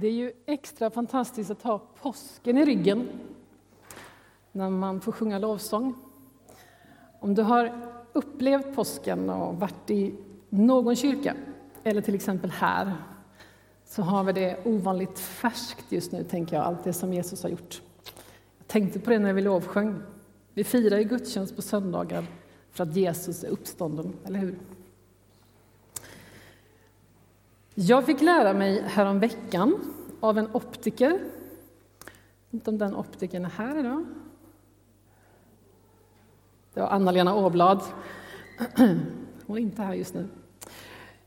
Det är ju extra fantastiskt att ha påsken i ryggen när man får sjunga lovsång. Om du har upplevt påsken och varit i någon kyrka, eller till exempel här, så har vi det ovanligt färskt just nu, tänker jag, allt det som Jesus har gjort. Jag tänkte på det när vi lovsjöng. Vi firar ju gudstjänst på söndagar för att Jesus är uppstånden, eller hur? Jag fick lära mig häromveckan av en optiker, inte om den optikern är här idag. Det var Anna-Lena Åblad. Hon är inte här just nu.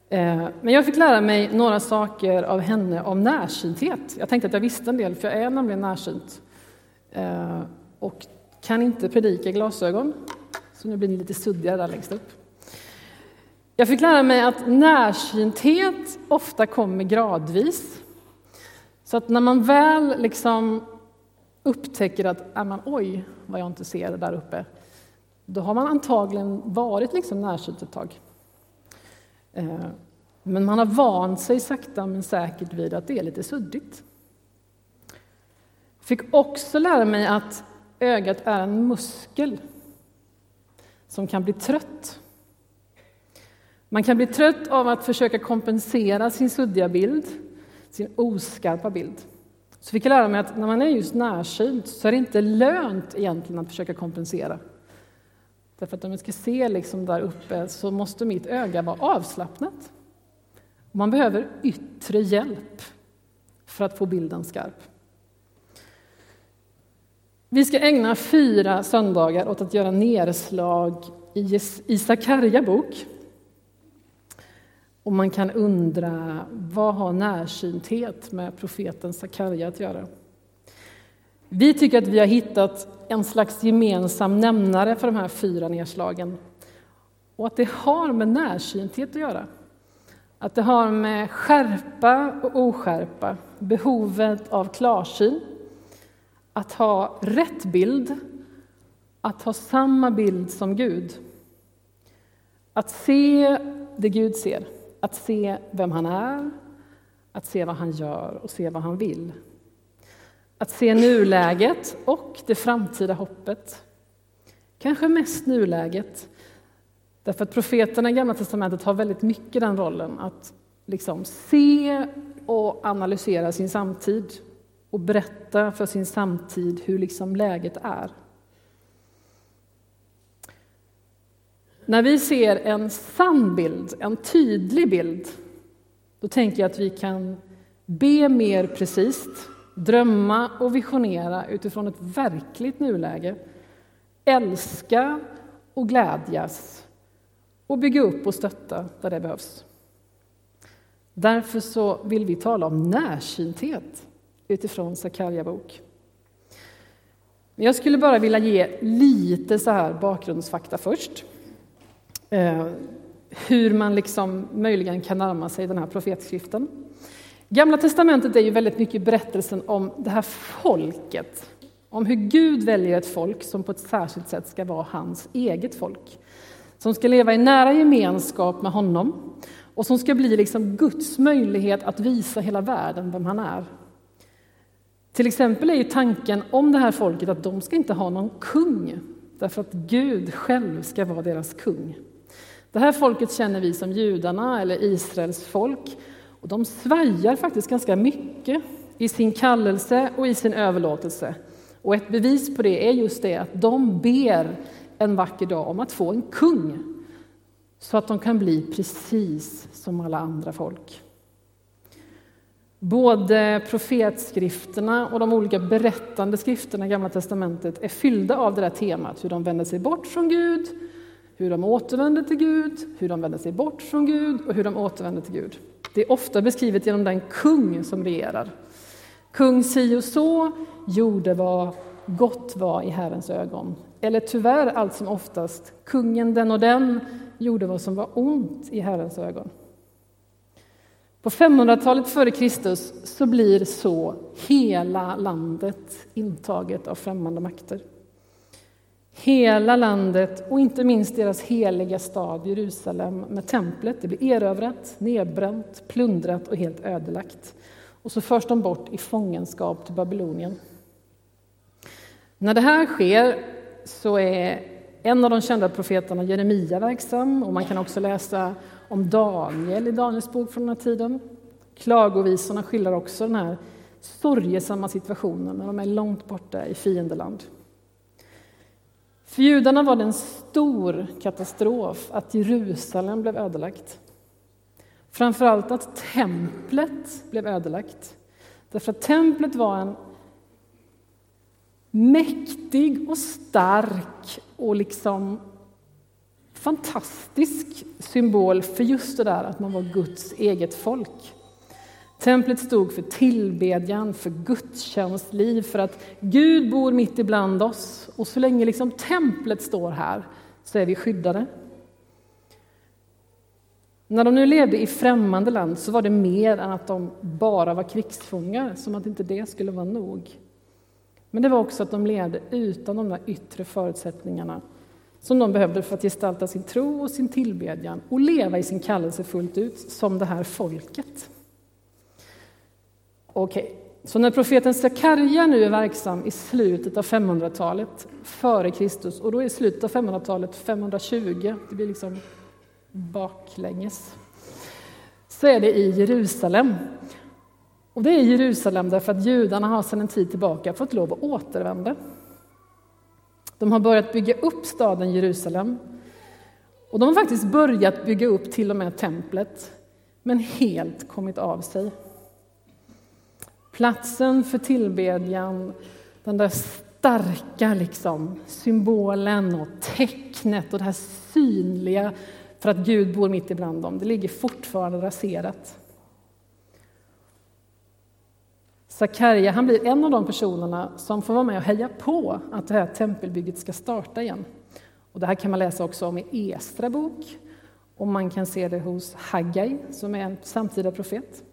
Eh, men jag fick lära mig några saker av henne om närsynthet. Jag tänkte att jag visste en del, för jag är nämligen närsynt. Eh, och kan inte predika glasögon, så nu blir ni lite suddiga där längst upp. Jag fick lära mig att närsynthet ofta kommer gradvis. Så att när man väl liksom upptäcker att är man, oj, vad jag inte ser där uppe, då har man antagligen varit liksom närsynt ett tag. Eh, men man har vant sig sakta men säkert vid att det är lite suddigt. Jag fick också lära mig att ögat är en muskel som kan bli trött. Man kan bli trött av att försöka kompensera sin suddiga bild, sin oskarpa bild. Så fick jag lära mig att när man är just närsynt så är det inte lönt egentligen att försöka kompensera. Därför att om jag ska se liksom där uppe så måste mitt öga vara avslappnat. Man behöver yttre hjälp för att få bilden skarp. Vi ska ägna fyra söndagar åt att göra nedslag i Sakarja bok. Och man kan undra, vad har närsynthet med profeten Sakarja att göra? Vi tycker att vi har hittat en slags gemensam nämnare för de här fyra nedslagen. Och att det har med närsynthet att göra. Att det har med skärpa och oskärpa, behovet av klarsyn, att ha rätt bild, att ha samma bild som Gud. Att se det Gud ser, att se vem han är, att se vad han gör och se vad han vill. Att se nuläget och det framtida hoppet. Kanske mest nuläget, därför att profeterna i Gamla testamentet har väldigt mycket den rollen att liksom se och analysera sin samtid och berätta för sin samtid hur liksom läget är. När vi ser en sann bild, en tydlig bild, då tänker jag att vi kan be mer precis, drömma och visionera utifrån ett verkligt nuläge, älska och glädjas och bygga upp och stötta där det behövs. Därför så vill vi tala om närsynthet utifrån Sakarja bok. Jag skulle bara vilja ge lite så här bakgrundsfakta först. Eh, hur man liksom möjligen kan närma sig den här profetskriften. Gamla testamentet är ju väldigt mycket berättelsen om det här folket, om hur Gud väljer ett folk som på ett särskilt sätt ska vara hans eget folk, som ska leva i nära gemenskap med honom och som ska bli liksom Guds möjlighet att visa hela världen vem han är. Till exempel är ju tanken om det här folket att de ska inte ha någon kung, därför att Gud själv ska vara deras kung. Det här folket känner vi som judarna eller Israels folk. Och de svajar faktiskt ganska mycket i sin kallelse och i sin överlåtelse. Och ett bevis på det är just det att de ber en vacker dag om att få en kung så att de kan bli precis som alla andra folk. Både profetskrifterna och de olika berättande skrifterna i Gamla testamentet är fyllda av det där temat, hur de vänder sig bort från Gud hur de återvänder till Gud, hur de vänder sig bort från Gud och hur de återvänder till Gud. Det är ofta beskrivet genom den kung som regerar. Kung si och så gjorde vad gott var i Herrens ögon. Eller tyvärr allt som oftast, kungen den och den gjorde vad som var ont i Herrens ögon. På 500-talet före Kristus så blir så hela landet intaget av främmande makter. Hela landet och inte minst deras heliga stad Jerusalem med templet, det blir erövrat, nedbränt, plundrat och helt ödelagt. och så förs de bort i fångenskap till Babylonien. När det här sker så är en av de kända profeterna Jeremia verksam och man kan också läsa om Daniel i Daniels bok från den här tiden. Klagovisorna skildrar också den här sorgesamma situationen när de är långt borta i fiendeland. För judarna var det en stor katastrof att Jerusalem blev ödelagt. Framförallt att templet blev ödelagt. Därför att templet var en mäktig och stark och liksom fantastisk symbol för just det där att man var Guds eget folk. Templet stod för tillbedjan, för gudstjänstliv, för att Gud bor mitt ibland oss. Och så länge liksom templet står här så är vi skyddade. När de nu levde i främmande land så var det mer än att de bara var krigsfångar, som att inte det skulle vara nog. Men det var också att de levde utan de där yttre förutsättningarna som de behövde för att gestalta sin tro och sin tillbedjan och leva i sin kallelse fullt ut som det här folket. Okej, okay. så när profeten Sakarja nu är verksam i slutet av 500-talet före Kristus, och då är slutet av 500-talet 520, det blir liksom baklänges, så är det i Jerusalem. Och det är Jerusalem därför att judarna har sedan en tid tillbaka fått lov att återvända. De har börjat bygga upp staden Jerusalem. Och de har faktiskt börjat bygga upp till och med templet, men helt kommit av sig. Platsen för tillbedjan, den där starka liksom, symbolen och tecknet och det här synliga för att Gud bor mitt ibland dem, det ligger fortfarande raserat. Sakarja han blir en av de personerna som får vara med och heja på att det här tempelbygget ska starta igen. Och det här kan man läsa också om i Estra bok och man kan se det hos Haggai som är en samtida profet.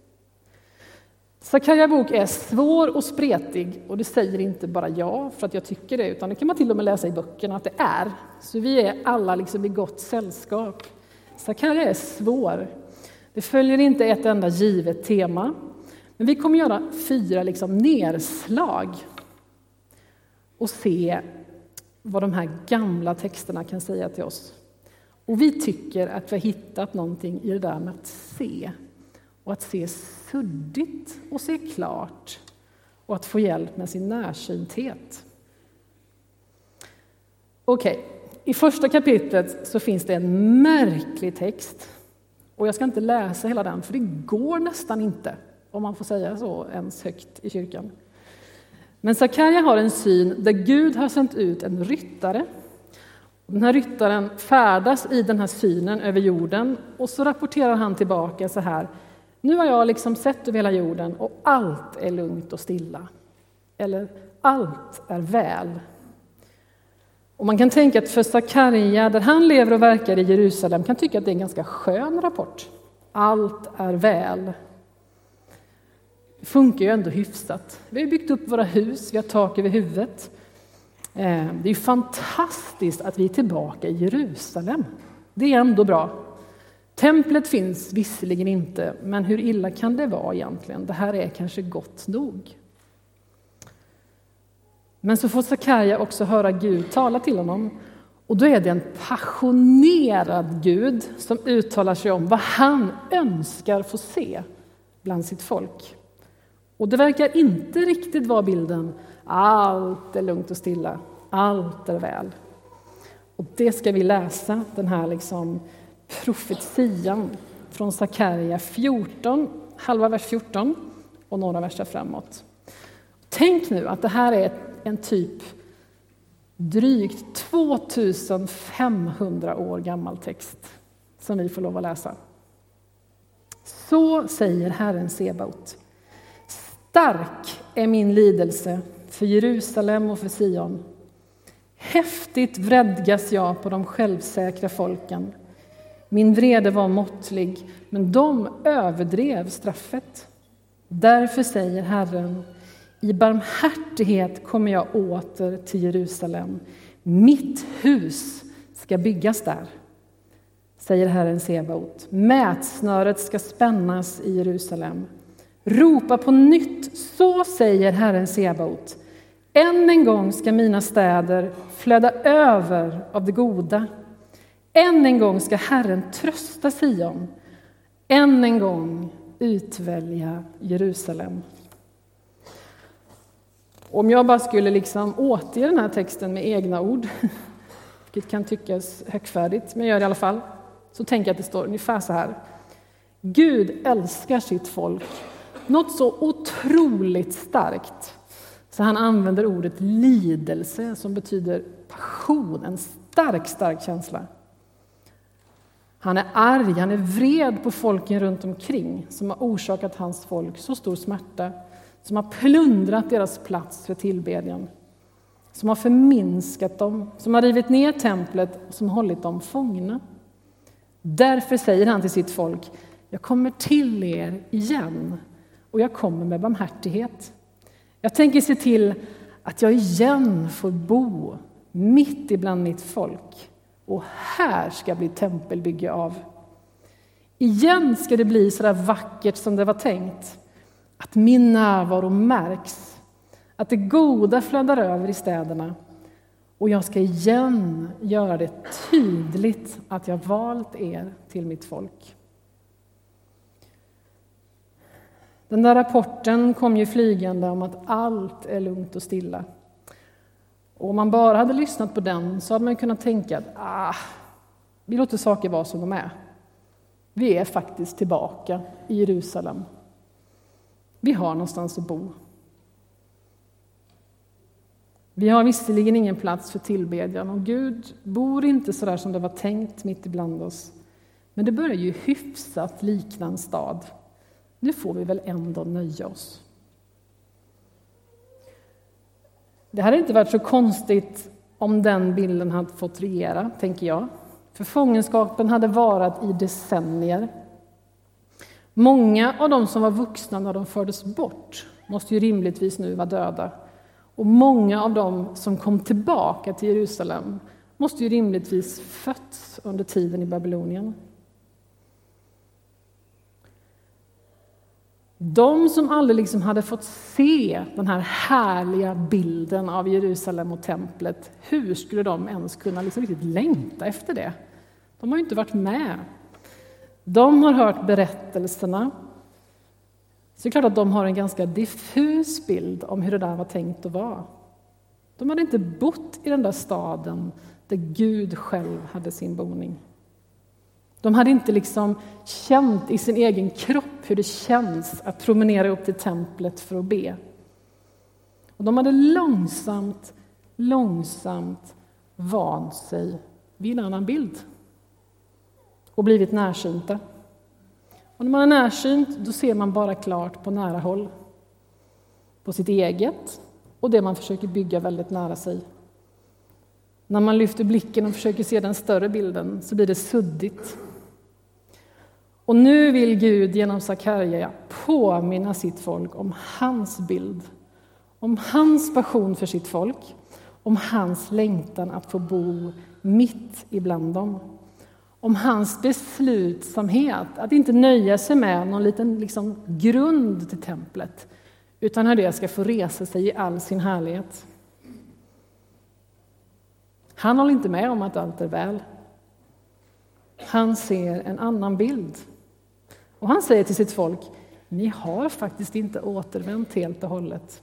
Sakarja bok är svår och spretig och det säger inte bara jag för att jag tycker det, utan det kan man till och med läsa i böckerna att det är. Så vi är alla liksom i gott sällskap. Sakarja är svår. Det följer inte ett enda givet tema, men vi kommer göra fyra liksom nedslag och se vad de här gamla texterna kan säga till oss. Och vi tycker att vi har hittat någonting i det där med att se. Och att se suddigt och se klart. Och att få hjälp med sin närsynthet. Okej, okay. i första kapitlet så finns det en märklig text. Och jag ska inte läsa hela den, för det går nästan inte om man får säga så ens högt i kyrkan. Men Sakarja har en syn där Gud har sänt ut en ryttare. Den här ryttaren färdas i den här synen över jorden och så rapporterar han tillbaka så här. Nu har jag liksom sett över hela jorden och allt är lugnt och stilla. Eller allt är väl. Och man kan tänka att för Sakarja, där han lever och verkar i Jerusalem, kan tycka att det är en ganska skön rapport. Allt är väl. Det funkar ju ändå hyfsat. Vi har byggt upp våra hus, vi har tak över huvudet. Eh, det är fantastiskt att vi är tillbaka i Jerusalem. Det är ändå bra. Templet finns visserligen inte, men hur illa kan det vara egentligen? Det här är kanske gott nog. Men så får Sakarja också höra Gud tala till honom. Och då är det en passionerad Gud som uttalar sig om vad han önskar få se bland sitt folk. Och det verkar inte riktigt vara bilden allt är lugnt och stilla, allt är väl. Och det ska vi läsa, den här liksom profetian från Sakarja 14, halva vers 14 och några verser framåt. Tänk nu att det här är en typ drygt 2500 år gammal text som vi får lov att läsa. Så säger Herren Sebaot. Stark är min lidelse för Jerusalem och för Sion. Häftigt vredgas jag på de självsäkra folken. Min vrede var måttlig, men de överdrev straffet. Därför säger Herren, i barmhärtighet kommer jag åter till Jerusalem. Mitt hus ska byggas där, säger Herren Sebaot. Mätsnöret ska spännas i Jerusalem Ropa på nytt, så säger Herren Sebaot. Än en gång ska mina städer flöda över av det goda. Än en gång ska Herren trösta Sion. Än en gång utvälja Jerusalem. Om jag bara skulle liksom återge den här texten med egna ord, vilket kan tyckas högfärdigt, men jag gör det i alla fall, så tänker jag att det står ungefär så här. Gud älskar sitt folk något så otroligt starkt så han använder ordet lidelse som betyder passion, en stark, stark känsla. Han är arg, han är vred på folken runt omkring som har orsakat hans folk så stor smärta, som har plundrat deras plats för tillbedjan, som har förminskat dem, som har rivit ner templet och som hållit dem fångna. Därför säger han till sitt folk, jag kommer till er igen och jag kommer med barmhärtighet. Jag tänker se till att jag igen får bo mitt ibland mitt folk och här ska bli tempelbygge av. Igen ska det bli så där vackert som det var tänkt, att min närvaro märks, att det goda flödar över i städerna och jag ska igen göra det tydligt att jag valt er till mitt folk. Den där rapporten kom ju flygande om att allt är lugnt och stilla. Och om man bara hade lyssnat på den så hade man kunnat tänka att ah, vi låter saker vara som de är. Vi är faktiskt tillbaka i Jerusalem. Vi har någonstans att bo. Vi har visserligen ingen plats för tillbedjan och Gud bor inte så där som det var tänkt mitt ibland oss. Men det börjar ju hyfsat likna en stad. Nu får vi väl ändå nöja oss. Det hade inte varit så konstigt om den bilden hade fått regera, tänker jag. För fångenskapen hade varat i decennier. Många av de som var vuxna när de fördes bort måste ju rimligtvis nu vara döda. Och många av dem som kom tillbaka till Jerusalem måste ju rimligtvis fötts under tiden i Babylonien. De som aldrig liksom hade fått se den här härliga bilden av Jerusalem och templet, hur skulle de ens kunna liksom riktigt längta efter det? De har ju inte varit med. De har hört berättelserna. Så det är klart att de har en ganska diffus bild om hur det där var tänkt att vara. De hade inte bott i den där staden där Gud själv hade sin boning. De hade inte liksom känt i sin egen kropp hur det känns att promenera upp till templet för att be. Och de hade långsamt, långsamt vant sig vid en annan bild och blivit närsynta. Och när man är närsynt då ser man bara klart på nära håll. På sitt eget och det man försöker bygga väldigt nära sig. När man lyfter blicken och försöker se den större bilden så blir det suddigt och nu vill Gud genom Sakarja påminna sitt folk om hans bild, om hans passion för sitt folk, om hans längtan att få bo mitt ibland dem. Om hans beslutsamhet att inte nöja sig med någon liten liksom, grund till templet, utan hur det ska få resa sig i all sin härlighet. Han håller inte med om att allt är väl. Han ser en annan bild. Och han säger till sitt folk, ni har faktiskt inte återvänt helt och hållet.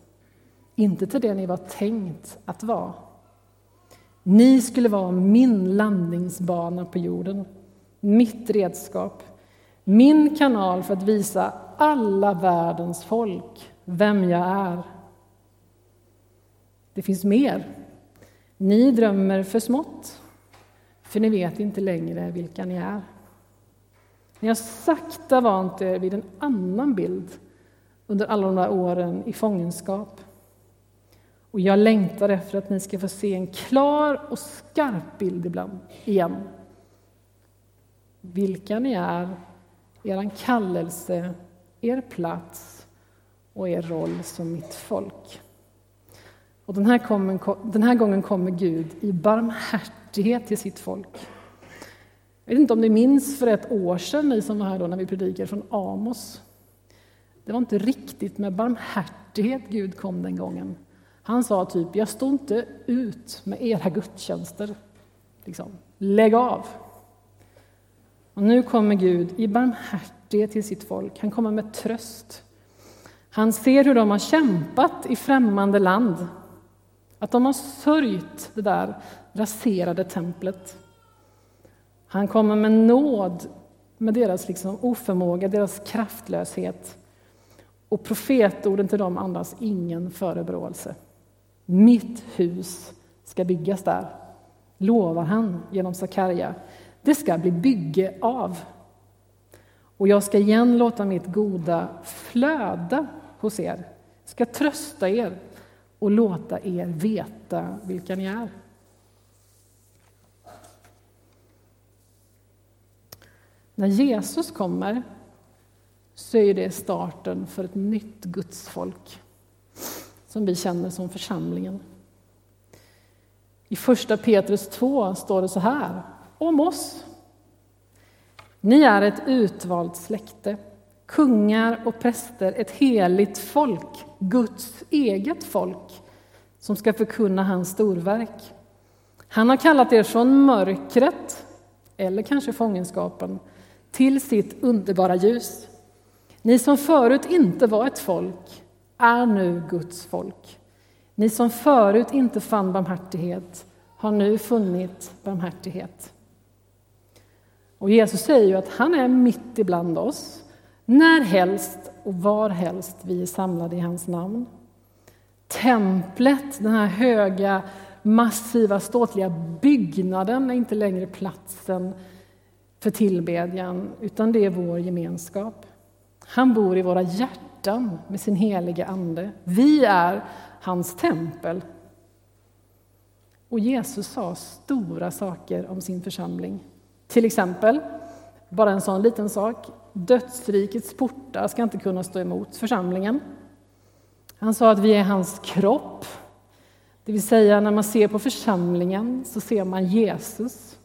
Inte till det ni var tänkt att vara. Ni skulle vara min landningsbana på jorden, mitt redskap, min kanal för att visa alla världens folk vem jag är. Det finns mer. Ni drömmer för smått, för ni vet inte längre vilka ni är. Ni har sakta vant er vid en annan bild under alla de där åren i fångenskap. Och jag längtar efter att ni ska få se en klar och skarp bild ibland, igen. Vilka ni är, er kallelse, er plats och er roll som mitt folk. Och den här, kommer, den här gången kommer Gud i barmhärtighet till sitt folk. Jag vet inte om ni minns för ett år sedan, ni som var här då när vi predikade från Amos. Det var inte riktigt med barmhärtighet Gud kom den gången. Han sa typ, jag står inte ut med era gudstjänster. Liksom, lägg av! Och nu kommer Gud i barmhärtighet till sitt folk. Han kommer med tröst. Han ser hur de har kämpat i främmande land. Att de har sörjt det där raserade templet. Han kommer med nåd med deras liksom oförmåga, deras kraftlöshet. Och profetorden till dem andas ingen förebråelse. Mitt hus ska byggas där, lovar han genom Sakarja. Det ska bli bygge av. Och jag ska igen låta mitt goda flöda hos er, ska trösta er och låta er veta vilka ni är. När Jesus kommer så är det starten för ett nytt gudsfolk som vi känner som församlingen. I första Petrus 2 står det så här om oss. Ni är ett utvalt släkte, kungar och präster, ett heligt folk, Guds eget folk, som ska förkunna hans storverk. Han har kallat er från mörkret, eller kanske fångenskapen, till sitt underbara ljus. Ni som förut inte var ett folk är nu Guds folk. Ni som förut inte fann barmhärtighet har nu funnit barmhärtighet. Och Jesus säger ju att han är mitt ibland oss, när helst och var helst vi är samlade i hans namn. Templet, den här höga, massiva, ståtliga byggnaden är inte längre platsen för tillbedjan, utan det är vår gemenskap. Han bor i våra hjärtan med sin heliga Ande. Vi är hans tempel. Och Jesus sa stora saker om sin församling. Till exempel, bara en sån liten sak, dödsrikets portar ska inte kunna stå emot församlingen. Han sa att vi är hans kropp, det vill säga när man ser på församlingen så ser man Jesus.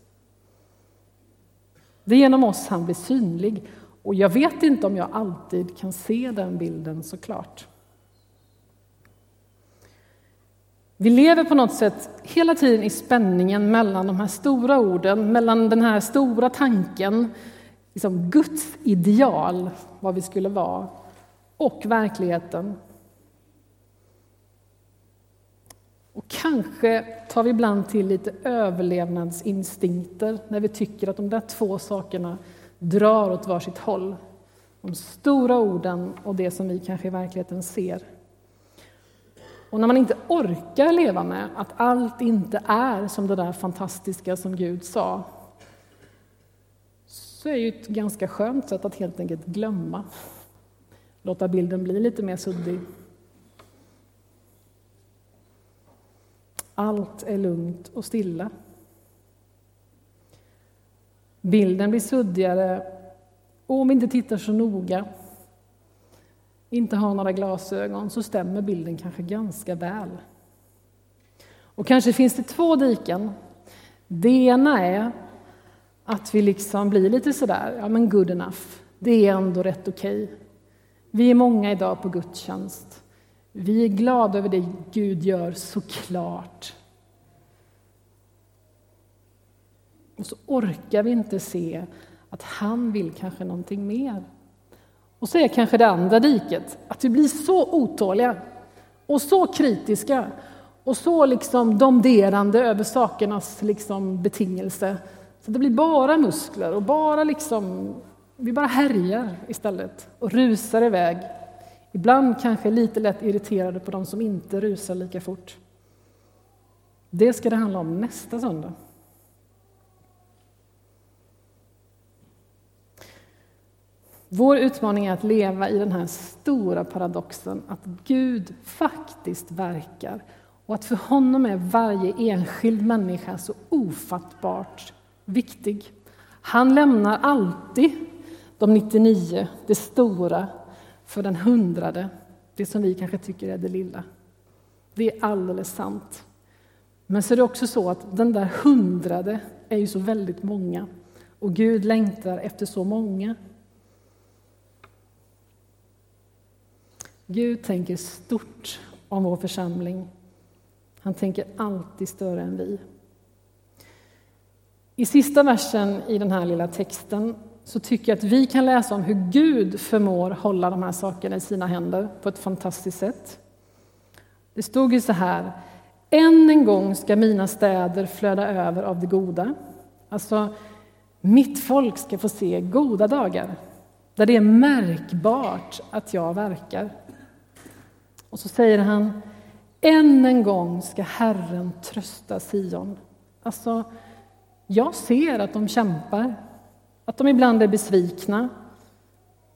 Det är genom oss han blir synlig och jag vet inte om jag alltid kan se den bilden såklart. Vi lever på något sätt hela tiden i spänningen mellan de här stora orden, mellan den här stora tanken, liksom Guds ideal, vad vi skulle vara, och verkligheten. Och kanske tar vi ibland till lite överlevnadsinstinkter när vi tycker att de där två sakerna drar åt varsitt håll. De stora orden och det som vi kanske i verkligheten ser. Och när man inte orkar leva med att allt inte är som det där fantastiska som Gud sa, så är ju ett ganska skönt sätt att helt enkelt glömma. Låta bilden bli lite mer suddig. Allt är lugnt och stilla. Bilden blir suddigare och om vi inte tittar så noga inte har några glasögon så stämmer bilden kanske ganska väl. Och kanske finns det två diken. Det ena är att vi liksom blir lite sådär, ja men good enough, det är ändå rätt okej. Okay. Vi är många idag på gudstjänst. Vi är glada över det Gud gör, såklart. Och så orkar vi inte se att han vill kanske någonting mer. Och så är kanske det andra diket, att vi blir så otåliga och så kritiska och så liksom domderande över sakernas liksom betingelse. Så det blir bara muskler och bara liksom, vi bara härjar istället och rusar iväg. Ibland kanske lite lätt irriterade på de som inte rusar lika fort. Det ska det handla om nästa söndag. Vår utmaning är att leva i den här stora paradoxen att Gud faktiskt verkar och att för honom är varje enskild människa så ofattbart viktig. Han lämnar alltid de 99, det stora, för den hundrade, det som vi kanske tycker är det lilla. Det är alldeles sant. Men så är det också så att den där hundrade är ju så väldigt många och Gud längtar efter så många. Gud tänker stort om vår församling. Han tänker alltid större än vi. I sista versen i den här lilla texten så tycker jag att vi kan läsa om hur Gud förmår hålla de här sakerna i sina händer på ett fantastiskt sätt. Det stod ju så här, än en gång ska mina städer flöda över av det goda. Alltså, mitt folk ska få se goda dagar, där det är märkbart att jag verkar. Och så säger han, än en gång ska Herren trösta Sion. Alltså, jag ser att de kämpar, att de ibland är besvikna,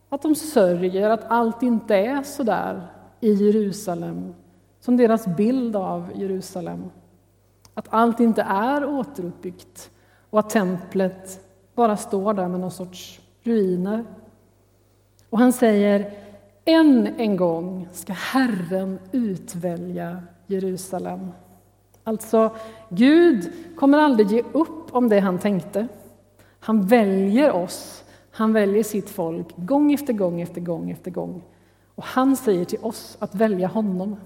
att de sörjer att allt inte är så där i Jerusalem som deras bild av Jerusalem. Att allt inte är återuppbyggt och att templet bara står där med någon sorts ruiner. Och han säger, än en gång ska Herren utvälja Jerusalem. Alltså, Gud kommer aldrig ge upp om det han tänkte. Han väljer oss, han väljer sitt folk gång efter gång efter gång efter gång. Och han säger till oss att välja honom,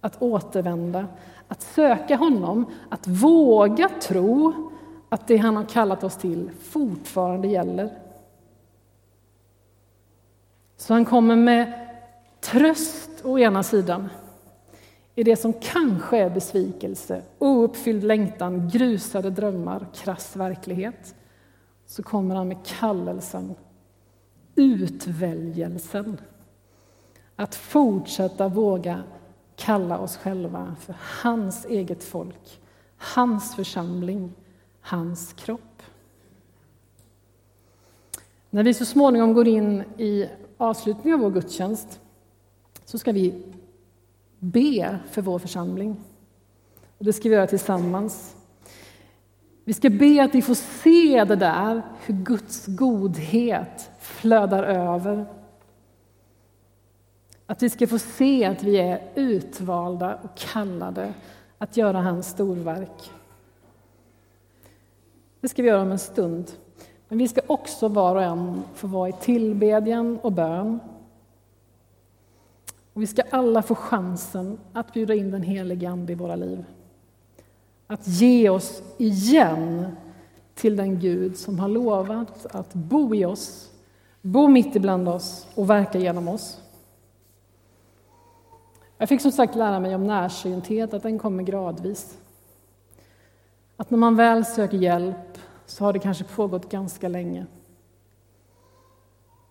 att återvända, att söka honom, att våga tro att det han har kallat oss till fortfarande gäller. Så han kommer med tröst å ena sidan i det som kanske är besvikelse, ouppfylld längtan, grusade drömmar, krass verklighet. Så kommer han med kallelsen, utväljelsen. Att fortsätta våga kalla oss själva för hans eget folk, hans församling, hans kropp. När vi så småningom går in i avslutningen av vår gudstjänst så ska vi be för vår församling. Och det ska vi göra tillsammans. Vi ska be att vi får se det där, hur Guds godhet flödar över. Att vi ska få se att vi är utvalda och kallade att göra hans storverk. Det ska vi göra om en stund. Men vi ska också var och en få vara i tillbedjan och bön. Och vi ska alla få chansen att bjuda in den helige Ande i våra liv. Att ge oss igen till den Gud som har lovat att bo i oss, bo mitt ibland oss och verka genom oss. Jag fick som sagt lära mig om närsynthet, att den kommer gradvis. Att när man väl söker hjälp så har det kanske pågått ganska länge.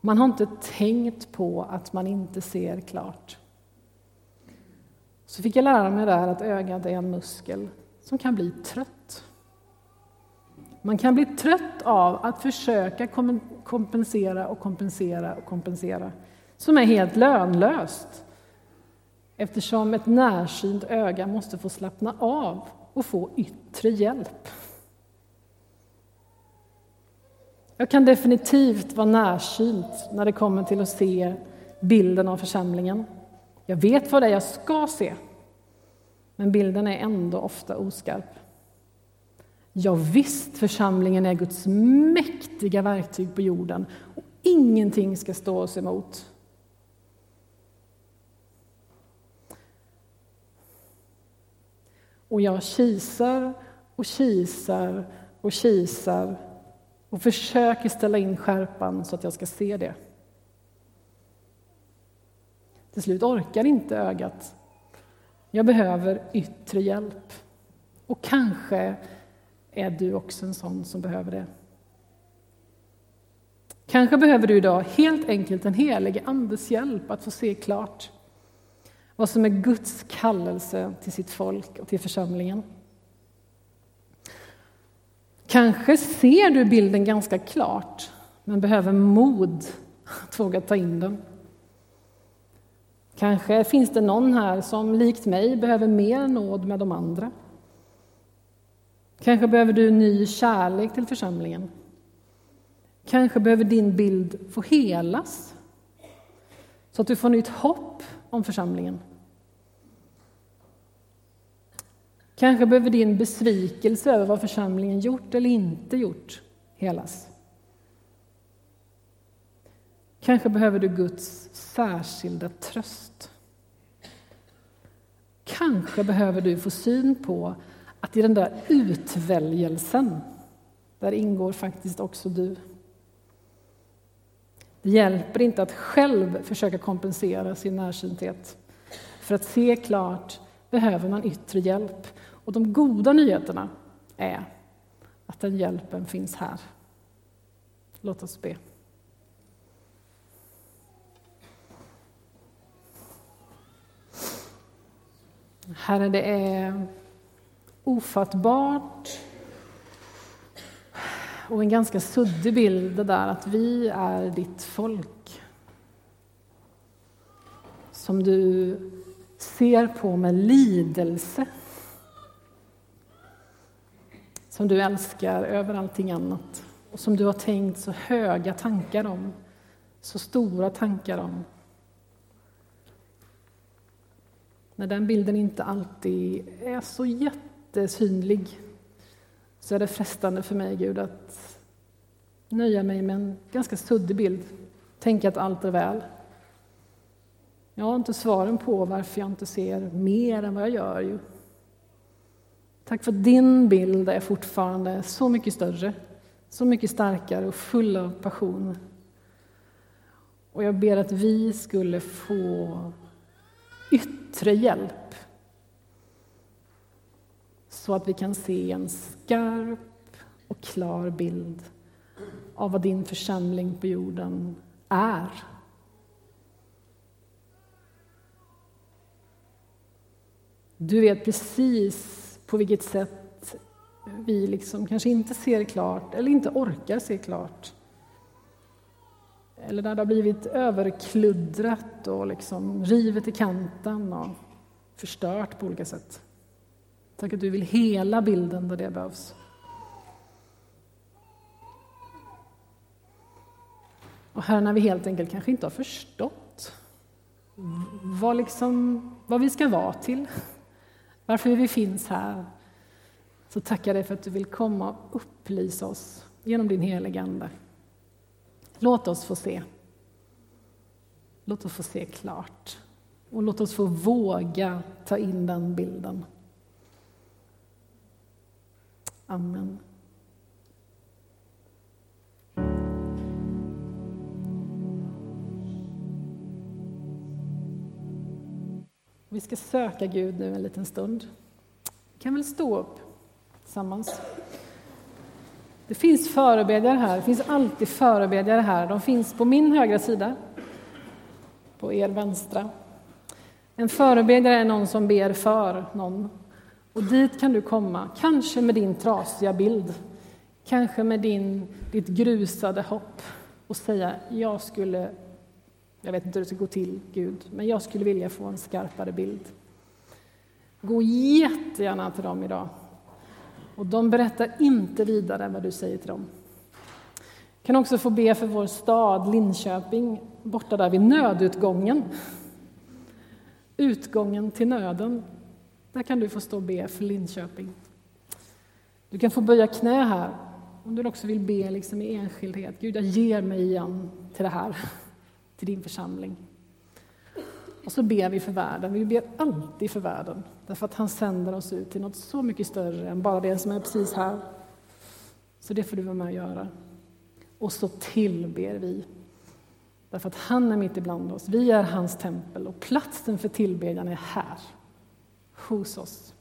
Man har inte tänkt på att man inte ser klart. Så fick jag lära mig där att ögat är en muskel som kan bli trött. Man kan bli trött av att försöka kompensera och kompensera och kompensera, som är helt lönlöst eftersom ett närsynt öga måste få slappna av och få yttre hjälp. Jag kan definitivt vara närsynt när det kommer till att se bilden av församlingen. Jag vet vad det är jag ska se, men bilden är ändå ofta oskarp. Ja, visst, församlingen är Guds mäktiga verktyg på jorden och ingenting ska stå oss emot. Och jag kisar och kisar och kisar och försöker ställa in skärpan så att jag ska se det. Till slut orkar inte ögat. Jag behöver yttre hjälp. Och kanske är du också en sån som behöver det. Kanske behöver du idag helt enkelt en helig Andes hjälp att få se klart vad som är Guds kallelse till sitt folk och till församlingen. Kanske ser du bilden ganska klart, men behöver mod att våga ta in den. Kanske finns det någon här som likt mig behöver mer nåd med de andra. Kanske behöver du ny kärlek till församlingen. Kanske behöver din bild få helas så att du får nytt hopp om församlingen. Kanske behöver din besvikelse över vad församlingen gjort eller inte gjort helas. Kanske behöver du Guds särskilda tröst. kanske behöver du få syn på att i den där utväljelsen, där ingår faktiskt också du. Det hjälper inte att själv försöka kompensera sin närsynthet. För att se klart behöver man yttre hjälp. Och de goda nyheterna är att den hjälpen finns här. Låt oss be. Herre, det är ofattbart och en ganska suddig bild det där att vi är ditt folk. Som du ser på med lidelse. Som du älskar över allting annat och som du har tänkt så höga tankar om, så stora tankar om. När den bilden inte alltid är så jättesynlig så är det frestande för mig, Gud, att nöja mig med en ganska suddig bild. Tänka att allt är väl. Jag har inte svaren på varför jag inte ser mer än vad jag gör. Ju. Tack för att din bild är fortfarande så mycket större, så mycket starkare och full av passion. Och jag ber att vi skulle få yttre hjälp så att vi kan se en skarp och klar bild av vad din församling på jorden är. Du vet precis på vilket sätt vi liksom kanske inte ser klart eller inte orkar se klart. Eller när det har blivit överkluddrat och liksom rivet i kanten och förstört på olika sätt. Tack att du vill hela bilden där det behövs. Och här när vi helt enkelt kanske inte har förstått vad, liksom, vad vi ska vara till, varför vi finns här, så tackar jag dig för att du vill komma och upplysa oss genom din heliga Ande. Låt oss få se. Låt oss få se klart. Och låt oss få våga ta in den bilden. Amen. Vi ska söka Gud nu en liten stund. Vi kan väl stå upp tillsammans. Det finns förebedjare här, det finns alltid förebedjare här. De finns på min högra sida, på er vänstra. En förebedjare är någon som ber för någon. Och dit kan du komma, kanske med din trasiga bild, kanske med din, ditt grusade hopp och säga, jag skulle, jag vet inte hur det ska gå till, Gud, men jag skulle vilja få en skarpare bild. Gå jättegärna till dem idag och de berättar inte vidare vad du säger till dem. Du kan också få be för vår stad Linköping, borta där vid nödutgången. Utgången till nöden. Där kan du få stå och be för Linköping. Du kan få böja knä här om du också vill be liksom i enskildhet. Gud, jag ger mig igen till det här, till din församling. Och så ber vi för världen. Vi ber alltid för världen, därför att han sänder oss ut till något så mycket större än bara det som är precis här. Så det får du vara med och göra. Och så tillber vi, därför att han är mitt ibland oss. Vi är hans tempel och platsen för tillbedjan är här, hos oss.